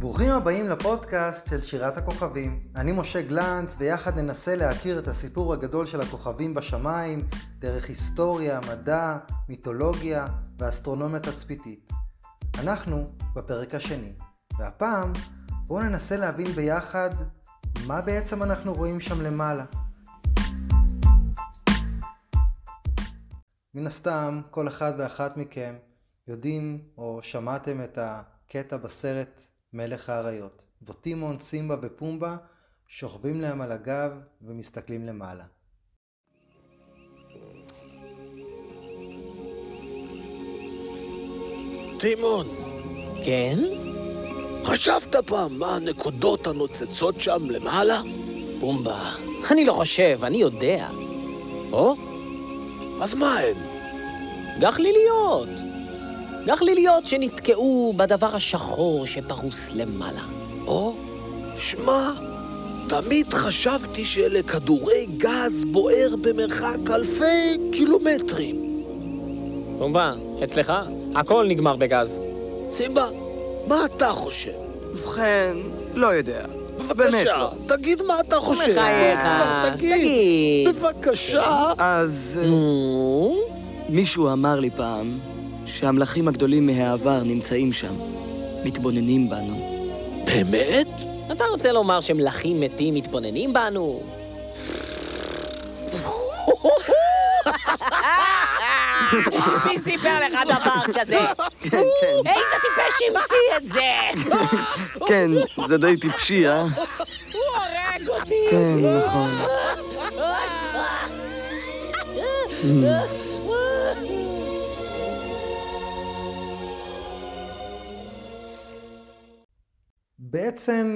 ברוכים הבאים לפודקאסט של שירת הכוכבים. אני משה גלנץ, ויחד ננסה להכיר את הסיפור הגדול של הכוכבים בשמיים, דרך היסטוריה, מדע, מיתולוגיה ואסטרונומיה תצפיתית. אנחנו בפרק השני, והפעם בואו ננסה להבין ביחד מה בעצם אנחנו רואים שם למעלה. מן הסתם, כל אחד ואחת מכם יודעים או שמעתם את הקטע בסרט מלך האריות. בוטימון, סימבה ופומבה שוכבים להם על הגב ומסתכלים למעלה. טימון, כן? חשבת פעם מה הנקודות הנוצצות שם למעלה? בומבה. אני לא חושב, אני יודע. או? אז מה הן? גחליליות. גחליליות שנתקעו בדבר השחור שפרוס למעלה. או? שמע, תמיד חשבתי שאלה כדורי גז בוער במרחק אלפי קילומטרים. בומבה, אצלך הכל נגמר בגז. סימבה, מה אתה חושב? ובכן, לא יודע. בבקשה. תגיד מה אתה חושב. תגיד. תגיד. בבקשה. אז אה, נו? מישהו אמר לי פעם שהמלכים הגדולים מהעבר נמצאים שם, מתבוננים בנו. באמת? אתה רוצה לומר שמלכים מתים מתבוננים בנו? מי סיפר לך דבר כזה? איזה טיפש המציא את זה? כן, זה די טיפשי, אה? הוא הורג אותי! כן, נכון. בעצם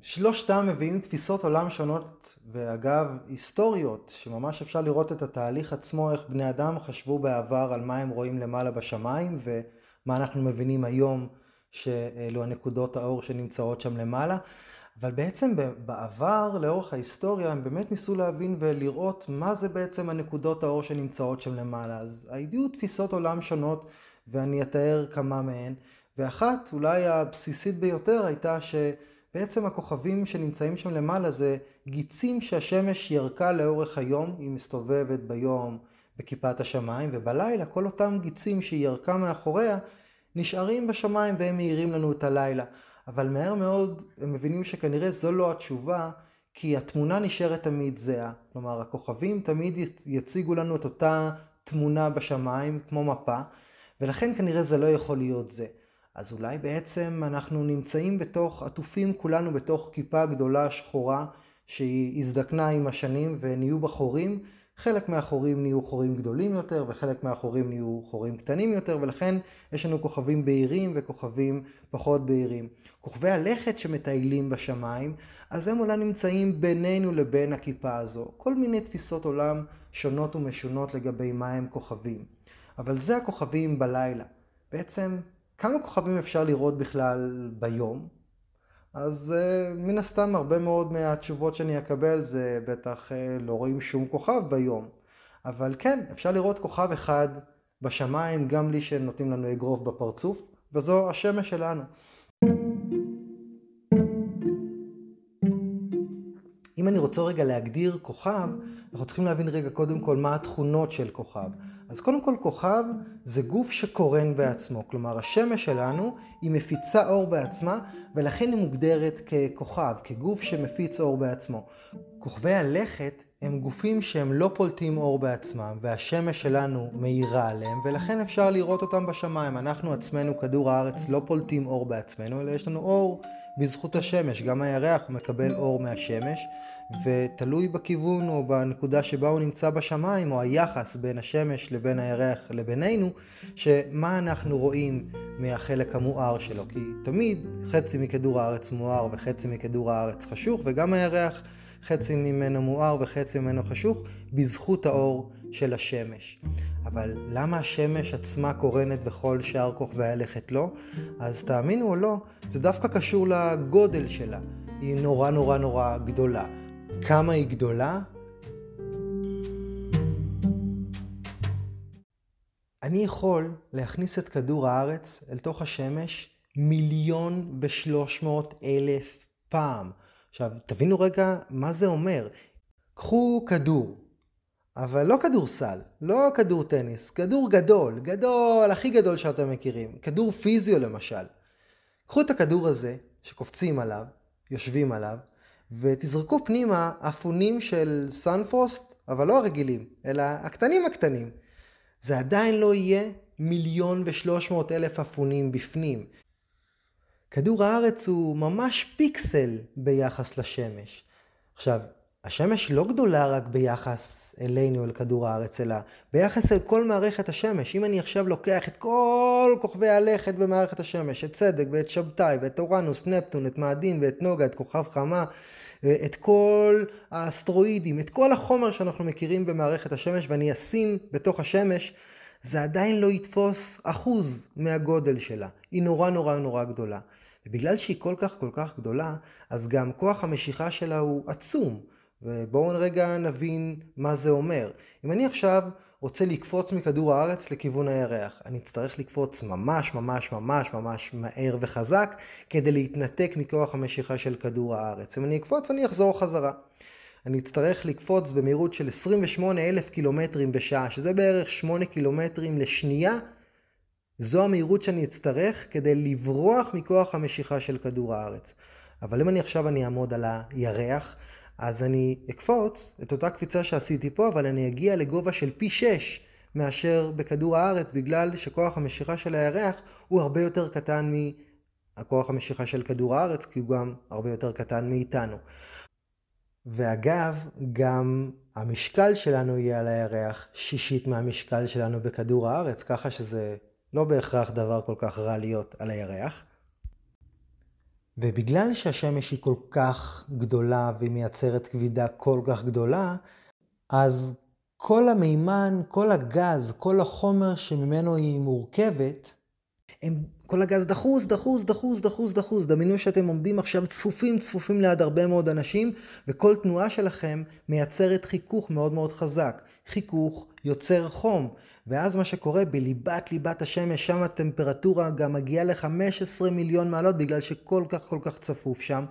שלושתם מביאים תפיסות עולם שונות ואגב היסטוריות שממש אפשר לראות את התהליך עצמו איך בני אדם חשבו בעבר על מה הם רואים למעלה בשמיים ומה אנחנו מבינים היום שאלו הנקודות האור שנמצאות שם למעלה. אבל בעצם בעבר לאורך ההיסטוריה הם באמת ניסו להבין ולראות מה זה בעצם הנקודות האור שנמצאות שם למעלה. אז היו תפיסות עולם שונות ואני אתאר כמה מהן ואחת, אולי הבסיסית ביותר, הייתה שבעצם הכוכבים שנמצאים שם למעלה זה גיצים שהשמש ירקה לאורך היום, היא מסתובבת ביום בכיפת השמיים, ובלילה כל אותם גיצים שהיא ירקה מאחוריה נשארים בשמיים והם מאירים לנו את הלילה. אבל מהר מאוד הם מבינים שכנראה זו לא התשובה, כי התמונה נשארת תמיד זהה. כלומר, הכוכבים תמיד יציגו לנו את אותה תמונה בשמיים, כמו מפה, ולכן כנראה זה לא יכול להיות זה. אז אולי בעצם אנחנו נמצאים בתוך, עטופים כולנו בתוך כיפה גדולה שחורה שהיא הזדקנה עם השנים ונהיו בה חורים. חלק מהחורים נהיו חורים גדולים יותר וחלק מהחורים נהיו חורים קטנים יותר ולכן יש לנו כוכבים בהירים וכוכבים פחות בהירים. כוכבי הלכת שמטיילים בשמיים, אז הם אולי נמצאים בינינו לבין הכיפה הזו. כל מיני תפיסות עולם שונות ומשונות לגבי מה הם כוכבים. אבל זה הכוכבים בלילה. בעצם כמה כוכבים אפשר לראות בכלל ביום? אז uh, מן הסתם הרבה מאוד מהתשובות שאני אקבל זה בטח uh, לא רואים שום כוכב ביום. אבל כן, אפשר לראות כוכב אחד בשמיים גם בלי שנותנים לנו אגרוף בפרצוף, וזו השמש שלנו. אם אני רוצה רגע להגדיר כוכב, אנחנו צריכים להבין רגע קודם כל מה התכונות של כוכב. אז קודם כל כוכב זה גוף שקורן בעצמו, כלומר השמש שלנו היא מפיצה אור בעצמה ולכן היא מוגדרת ככוכב, כגוף שמפיץ אור בעצמו. כוכבי הלכת הם גופים שהם לא פולטים אור בעצמם והשמש שלנו מאירה עליהם ולכן אפשר לראות אותם בשמיים. אנחנו עצמנו, כדור הארץ, לא פולטים אור בעצמנו אלא יש לנו אור בזכות השמש. גם הירח מקבל אור מהשמש ותלוי בכיוון או בנקודה שבה הוא נמצא בשמיים, או היחס בין השמש לבין הירח לבינינו, שמה אנחנו רואים מהחלק המואר שלו. כי תמיד חצי מכדור הארץ מואר וחצי מכדור הארץ חשוך, וגם הירח חצי ממנו מואר וחצי ממנו חשוך, בזכות האור של השמש. אבל למה השמש עצמה קורנת וכל שאר כוכבי הלכת לא? אז תאמינו או לא, זה דווקא קשור לגודל שלה. היא נורא נורא נורא גדולה. כמה היא גדולה? אני יכול להכניס את כדור הארץ אל תוך השמש מיליון ושלוש מאות אלף פעם. עכשיו, תבינו רגע מה זה אומר. קחו כדור, אבל לא כדורסל, לא כדור טניס, כדור גדול, גדול, הכי גדול שאתם מכירים, כדור פיזיו למשל. קחו את הכדור הזה, שקופצים עליו, יושבים עליו, ותזרקו פנימה אפונים של סנפרוסט, אבל לא הרגילים, אלא הקטנים הקטנים. זה עדיין לא יהיה מיליון ושלוש מאות אלף אפונים בפנים. כדור הארץ הוא ממש פיקסל ביחס לשמש. עכשיו, השמש לא גדולה רק ביחס אלינו, אל כדור הארץ, אלא ביחס אל כל מערכת השמש. אם אני עכשיו לוקח את כל כוכבי הלכת במערכת השמש, את צדק ואת שבתאי ואת אורנוס, נפטון, את מאדים ואת נוגה, את כוכב חמה, את כל האסטרואידים, את כל החומר שאנחנו מכירים במערכת השמש, ואני אשים בתוך השמש, זה עדיין לא יתפוס אחוז מהגודל שלה. היא נורא נורא נורא גדולה. ובגלל שהיא כל כך כל כך גדולה, אז גם כוח המשיכה שלה הוא עצום. ובואו רגע נבין מה זה אומר. אם אני עכשיו רוצה לקפוץ מכדור הארץ לכיוון הירח, אני אצטרך לקפוץ ממש ממש ממש ממש מהר וחזק כדי להתנתק מכוח המשיכה של כדור הארץ. אם אני אקפוץ אני אחזור חזרה. אני אצטרך לקפוץ במהירות של 28 אלף קילומטרים בשעה, שזה בערך 8 קילומטרים לשנייה. זו המהירות שאני אצטרך כדי לברוח מכוח המשיכה של כדור הארץ. אבל אם אני עכשיו אני אעמוד על הירח, אז אני אקפוץ את אותה קפיצה שעשיתי פה, אבל אני אגיע לגובה של פי 6 מאשר בכדור הארץ, בגלל שכוח המשיכה של הירח הוא הרבה יותר קטן מהכוח המשיכה של כדור הארץ, כי הוא גם הרבה יותר קטן מאיתנו. ואגב, גם המשקל שלנו יהיה על הירח שישית מהמשקל שלנו בכדור הארץ, ככה שזה לא בהכרח דבר כל כך רע להיות על הירח. ובגלל שהשמש היא כל כך גדולה והיא מייצרת כבידה כל כך גדולה, אז כל המימן, כל הגז, כל החומר שממנו היא מורכבת, הם, כל הגז דחוס, דחוס, דחוס, דחוס, דחוס. דמיינו שאתם עומדים עכשיו צפופים, צפופים ליד הרבה מאוד אנשים, וכל תנועה שלכם מייצרת חיכוך מאוד מאוד חזק. חיכוך יוצר חום. ואז מה שקורה בליבת ליבת השמש, שם הטמפרטורה גם מגיעה ל-15 מיליון מעלות בגלל שכל כך כל כך צפוף שם.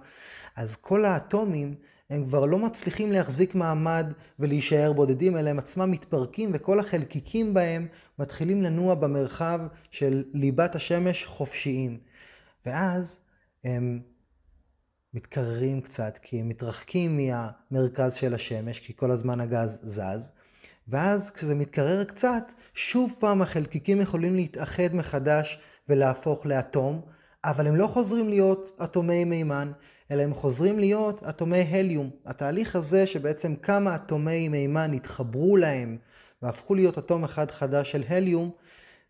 אז כל האטומים הם כבר לא מצליחים להחזיק מעמד ולהישאר בודדים, אלא הם עצמם מתפרקים וכל החלקיקים בהם מתחילים לנוע במרחב של ליבת השמש חופשיים. ואז הם מתקררים קצת, כי הם מתרחקים מהמרכז של השמש, כי כל הזמן הגז זז. ואז כשזה מתקרר קצת, שוב פעם החלקיקים יכולים להתאחד מחדש ולהפוך לאטום, אבל הם לא חוזרים להיות אטומי מימן, אלא הם חוזרים להיות אטומי הליום. התהליך הזה שבעצם כמה אטומי מימן התחברו להם והפכו להיות אטום אחד חדש של הליום,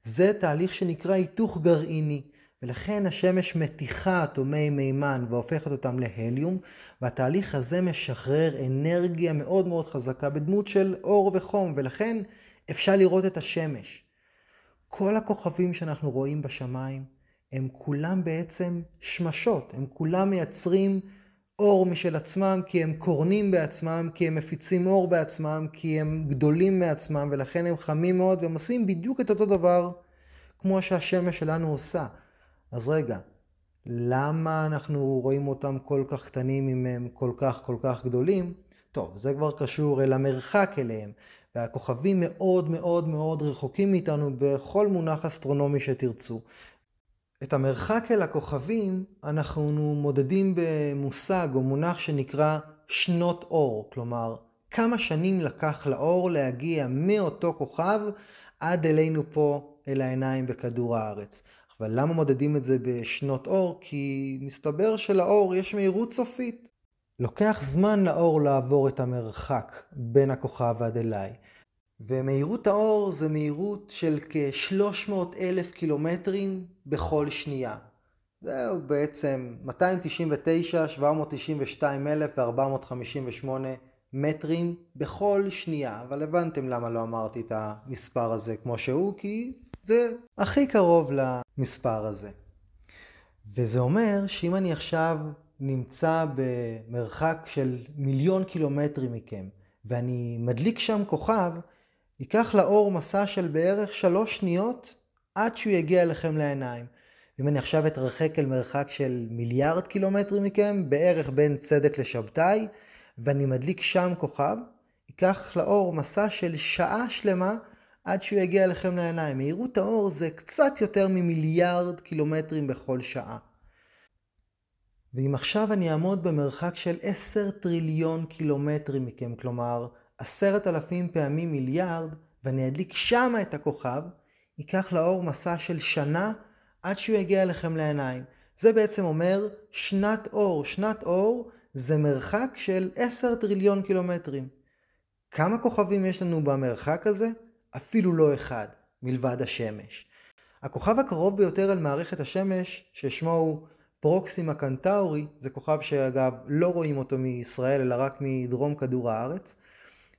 זה תהליך שנקרא היתוך גרעיני. ולכן השמש מתיחה אטומי מימן והופכת אותם להליום, והתהליך הזה משחרר אנרגיה מאוד מאוד חזקה בדמות של אור וחום, ולכן אפשר לראות את השמש. כל הכוכבים שאנחנו רואים בשמיים הם כולם בעצם שמשות, הם כולם מייצרים אור משל עצמם, כי הם קורנים בעצמם, כי הם מפיצים אור בעצמם, כי הם גדולים מעצמם, ולכן הם חמים מאוד, והם עושים בדיוק את אותו דבר כמו שהשמש שלנו עושה. אז רגע, למה אנחנו רואים אותם כל כך קטנים אם הם כל כך כל כך גדולים? טוב, זה כבר קשור אל המרחק אליהם, והכוכבים מאוד מאוד מאוד רחוקים מאיתנו בכל מונח אסטרונומי שתרצו. את המרחק אל הכוכבים אנחנו מודדים במושג או מונח שנקרא שנות אור, כלומר כמה שנים לקח לאור להגיע מאותו כוכב עד אלינו פה אל העיניים בכדור הארץ. אבל למה מודדים את זה בשנות אור? כי מסתבר שלאור יש מהירות סופית. לוקח זמן לאור לעבור את המרחק בין הכוכב ועד אליי. ומהירות האור זה מהירות של כ-300 אלף קילומטרים בכל שנייה. זהו בעצם 299, 792 אלף ו-458 מטרים בכל שנייה. אבל הבנתם למה לא אמרתי את המספר הזה כמו שהוא, כי זה הכי קרוב למספר הזה. וזה אומר שאם אני עכשיו נמצא במרחק של מיליון קילומטרים מכם, ואני מדליק שם כוכב, ייקח לאור מסע של בערך שלוש שניות עד שהוא יגיע אליכם לעיניים. אם אני עכשיו אתרחק אל מרחק של מיליארד קילומטרים מכם, בערך בין צדק לשבתאי, ואני מדליק שם כוכב, ייקח לאור מסע של שעה שלמה עד שהוא יגיע אליכם לעיניים. מהירות האור זה קצת יותר ממיליארד קילומטרים בכל שעה. ואם עכשיו אני אעמוד במרחק של עשר טריליון קילומטרים מכם, כלומר עשרת אלפים פעמים מיליארד, ואני אדליק שמה את הכוכב, ייקח לאור מסע של שנה עד שהוא יגיע אליכם לעיניים. זה בעצם אומר שנת אור. שנת אור זה מרחק של עשר טריליון קילומטרים. כמה כוכבים יש לנו במרחק הזה? אפילו לא אחד, מלבד השמש. הכוכב הקרוב ביותר אל מערכת השמש, ששמו הוא פרוקסימה קנטאורי, זה כוכב שאגב לא רואים אותו מישראל אלא רק מדרום כדור הארץ,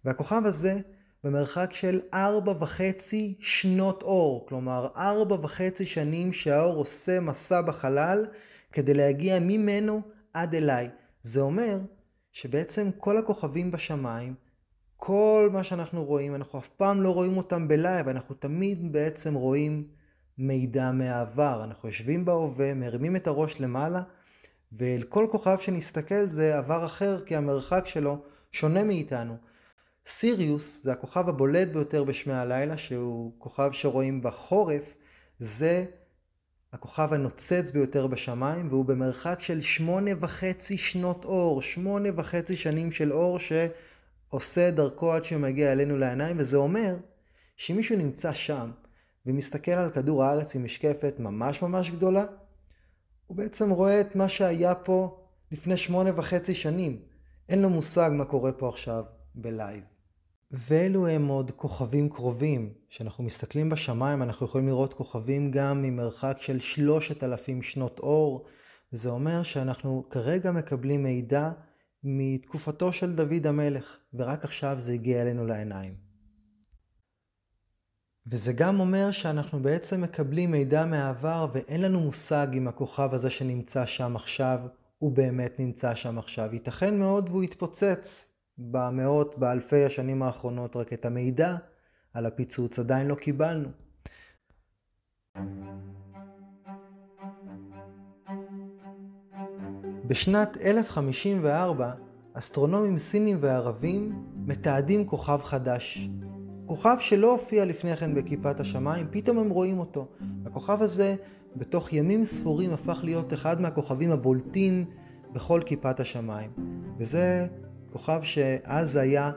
והכוכב הזה במרחק של ארבע וחצי שנות אור, כלומר ארבע וחצי שנים שהאור עושה מסע בחלל כדי להגיע ממנו עד אליי. זה אומר שבעצם כל הכוכבים בשמיים, כל מה שאנחנו רואים, אנחנו אף פעם לא רואים אותם בלייב, אנחנו תמיד בעצם רואים מידע מהעבר. אנחנו יושבים בהווה, מרימים את הראש למעלה, ואל כל כוכב שנסתכל זה עבר אחר, כי המרחק שלו שונה מאיתנו. סיריוס זה הכוכב הבולט ביותר בשמי הלילה, שהוא כוכב שרואים בחורף, זה הכוכב הנוצץ ביותר בשמיים, והוא במרחק של שמונה וחצי שנות אור, שמונה וחצי שנים של אור שעושה דרכו עד שהוא מגיע אלינו לעיניים, וזה אומר שאם מישהו נמצא שם ומסתכל על כדור הארץ עם משקפת ממש ממש גדולה, הוא בעצם רואה את מה שהיה פה לפני שמונה וחצי שנים. אין לו מושג מה קורה פה עכשיו בלייב. ואלו הם עוד כוכבים קרובים. כשאנחנו מסתכלים בשמיים אנחנו יכולים לראות כוכבים גם ממרחק של שלושת אלפים שנות אור. זה אומר שאנחנו כרגע מקבלים מידע מתקופתו של דוד המלך, ורק עכשיו זה הגיע אלינו לעיניים. וזה גם אומר שאנחנו בעצם מקבלים מידע מהעבר ואין לנו מושג אם הכוכב הזה שנמצא שם עכשיו הוא באמת נמצא שם עכשיו. ייתכן מאוד והוא יתפוצץ במאות, באלפי השנים האחרונות, רק את המידע על הפיצוץ עדיין לא קיבלנו. בשנת 1054, אסטרונומים סינים וערבים מתעדים כוכב חדש. כוכב שלא הופיע לפני כן בכיפת השמיים, פתאום הם רואים אותו. הכוכב הזה בתוך ימים ספורים הפך להיות אחד מהכוכבים הבולטים בכל כיפת השמיים. וזה כוכב שאז היה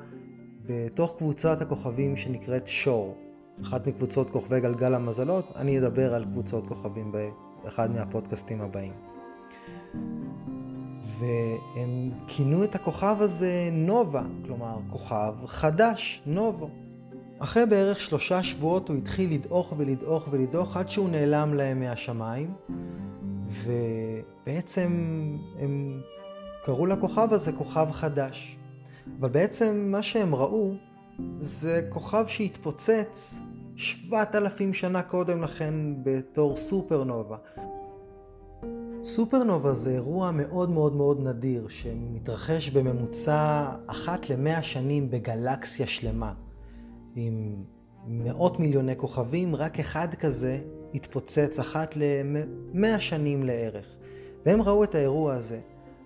בתוך קבוצת הכוכבים שנקראת שור, אחת מקבוצות כוכבי גלגל המזלות, אני אדבר על קבוצות כוכבים באחד מהפודקאסטים הבאים. והם כינו את הכוכב הזה נובה, כלומר כוכב חדש, נובו. אחרי בערך שלושה שבועות הוא התחיל לדעוך ולדעוך ולדעוך עד שהוא נעלם להם מהשמיים, ובעצם הם קראו לכוכב הזה כוכב חדש. אבל בעצם מה שהם ראו זה כוכב שהתפוצץ שבעת אלפים שנה קודם לכן בתור סופרנובה. סופרנובה זה אירוע מאוד מאוד מאוד נדיר שמתרחש בממוצע אחת למאה שנים בגלקסיה שלמה. עם מאות מיליוני כוכבים, רק אחד כזה התפוצץ אחת למאה שנים לערך. והם ראו את האירוע הזה.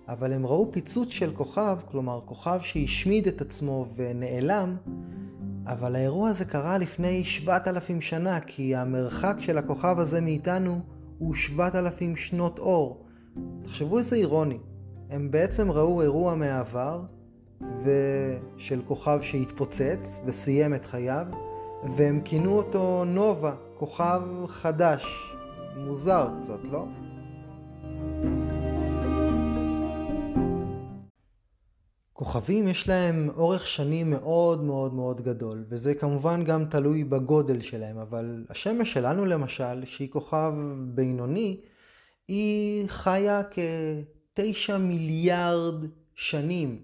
אבל הם ראו פיצוץ של כוכב, כלומר כוכב שהשמיד את עצמו ונעלם, אבל האירוע הזה קרה לפני 7,000 שנה, כי המרחק של הכוכב הזה מאיתנו הוא 7,000 שנות אור. תחשבו איזה אירוני. הם בעצם ראו אירוע מהעבר, ושל כוכב שהתפוצץ וסיים את חייו, והם כינו אותו נובה, כוכב חדש. מוזר קצת, לא? כוכבים יש להם אורך שנים מאוד מאוד מאוד גדול, וזה כמובן גם תלוי בגודל שלהם, אבל השמש שלנו למשל, שהיא כוכב בינוני, היא חיה כתשע מיליארד שנים,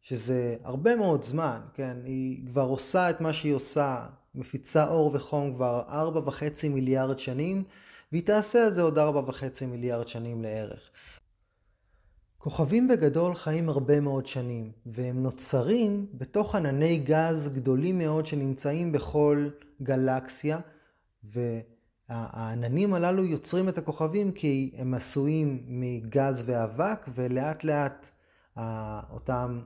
שזה הרבה מאוד זמן, כן? היא כבר עושה את מה שהיא עושה, מפיצה אור וחום כבר ארבע וחצי מיליארד שנים, והיא תעשה את זה עוד ארבע וחצי מיליארד שנים לערך. כוכבים בגדול חיים הרבה מאוד שנים, והם נוצרים בתוך ענני גז גדולים מאוד שנמצאים בכל גלקסיה, העננים הללו יוצרים את הכוכבים כי הם עשויים מגז ואבק, ולאט לאט אותם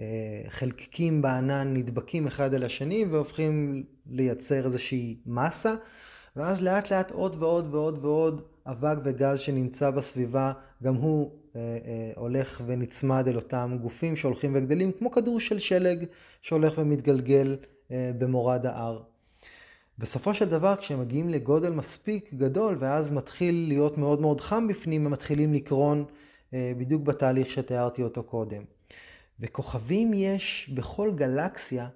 אה, חלקיקים בענן נדבקים אחד אל השני והופכים לייצר איזושהי מסה, ואז לאט לאט עוד ועוד ועוד ועוד אבק וגז שנמצא בסביבה, גם הוא אה, אה, הולך ונצמד אל אותם גופים שהולכים וגדלים, כמו כדור של שלג שהולך ומתגלגל אה, במורד ההר. בסופו של דבר כשהם מגיעים לגודל מספיק גדול ואז מתחיל להיות מאוד מאוד חם בפנים, הם מתחילים לקרון אה, בדיוק בתהליך שתיארתי אותו קודם. וכוכבים יש בכל גלקסיה,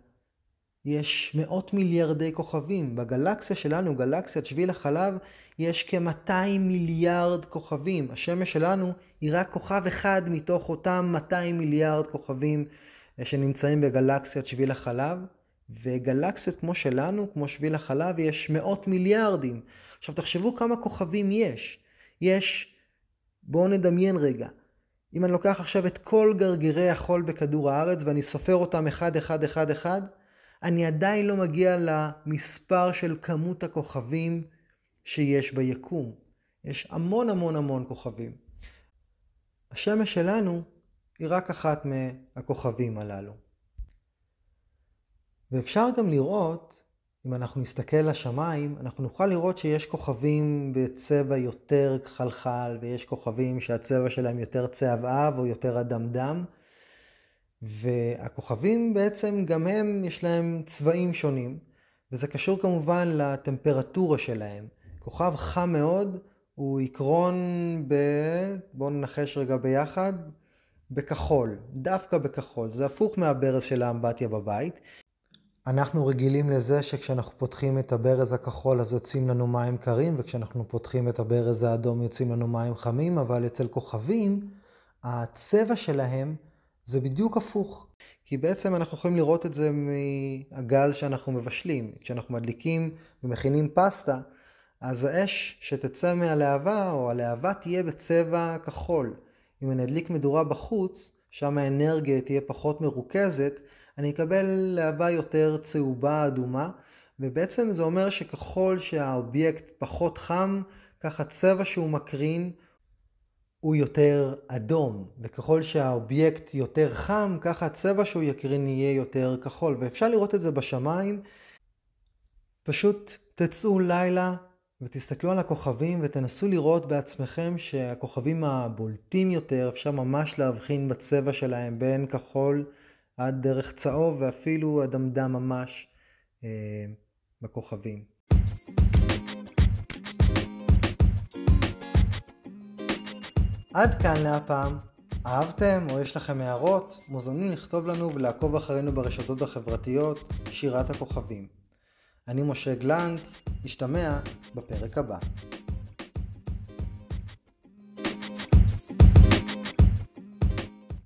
יש מאות מיליארדי כוכבים. בגלקסיה שלנו, גלקסיית שביל החלב, יש כ-200 מיליארד כוכבים. השמש שלנו היא רק כוכב אחד מתוך אותם 200 מיליארד כוכבים אה, שנמצאים בגלקסיית שביל החלב. וגלקסיות כמו שלנו, כמו שביל החלב, יש מאות מיליארדים. עכשיו תחשבו כמה כוכבים יש. יש, בואו נדמיין רגע, אם אני לוקח עכשיו את כל גרגירי החול בכדור הארץ ואני סופר אותם אחד אחד אחד אחד, אני עדיין לא מגיע למספר של כמות הכוכבים שיש ביקום. יש המון המון המון כוכבים. השמש שלנו היא רק אחת מהכוכבים הללו. ואפשר גם לראות, אם אנחנו נסתכל לשמיים, אנחנו נוכל לראות שיש כוכבים בצבע יותר כחלחל, ויש כוכבים שהצבע שלהם יותר צהבהב או יותר אדמדם. והכוכבים בעצם גם הם יש להם צבעים שונים, וזה קשור כמובן לטמפרטורה שלהם. כוכב חם מאוד הוא יקרון ב... בואו ננחש רגע ביחד, בכחול, דווקא בכחול. זה הפוך מהברז של האמבטיה בבית. אנחנו רגילים לזה שכשאנחנו פותחים את הברז הכחול אז יוצאים לנו מים קרים, וכשאנחנו פותחים את הברז האדום יוצאים לנו מים חמים, אבל אצל כוכבים הצבע שלהם זה בדיוק הפוך. כי בעצם אנחנו יכולים לראות את זה מהגז שאנחנו מבשלים. כשאנחנו מדליקים ומכינים פסטה, אז האש שתצא מהלהבה, או הלהבה תהיה בצבע כחול. אם אני אדליק מדורה בחוץ, שם האנרגיה תהיה פחות מרוכזת, אני אקבל להבה יותר צהובה אדומה, ובעצם זה אומר שככל שהאובייקט פחות חם, ככה הצבע שהוא מקרין הוא יותר אדום, וככל שהאובייקט יותר חם, ככה הצבע שהוא יקרין יהיה יותר כחול, ואפשר לראות את זה בשמיים. פשוט תצאו לילה ותסתכלו על הכוכבים ותנסו לראות בעצמכם שהכוכבים הבולטים יותר, אפשר ממש להבחין בצבע שלהם בין כחול עד דרך צהוב ואפילו אדמדם ממש אה, בכוכבים. עד כאן להפעם. אהבתם או יש לכם הערות? מוזמנים לכתוב לנו ולעקוב אחרינו ברשתות החברתיות שירת הכוכבים. אני משה גלנץ, נשתמע בפרק הבא.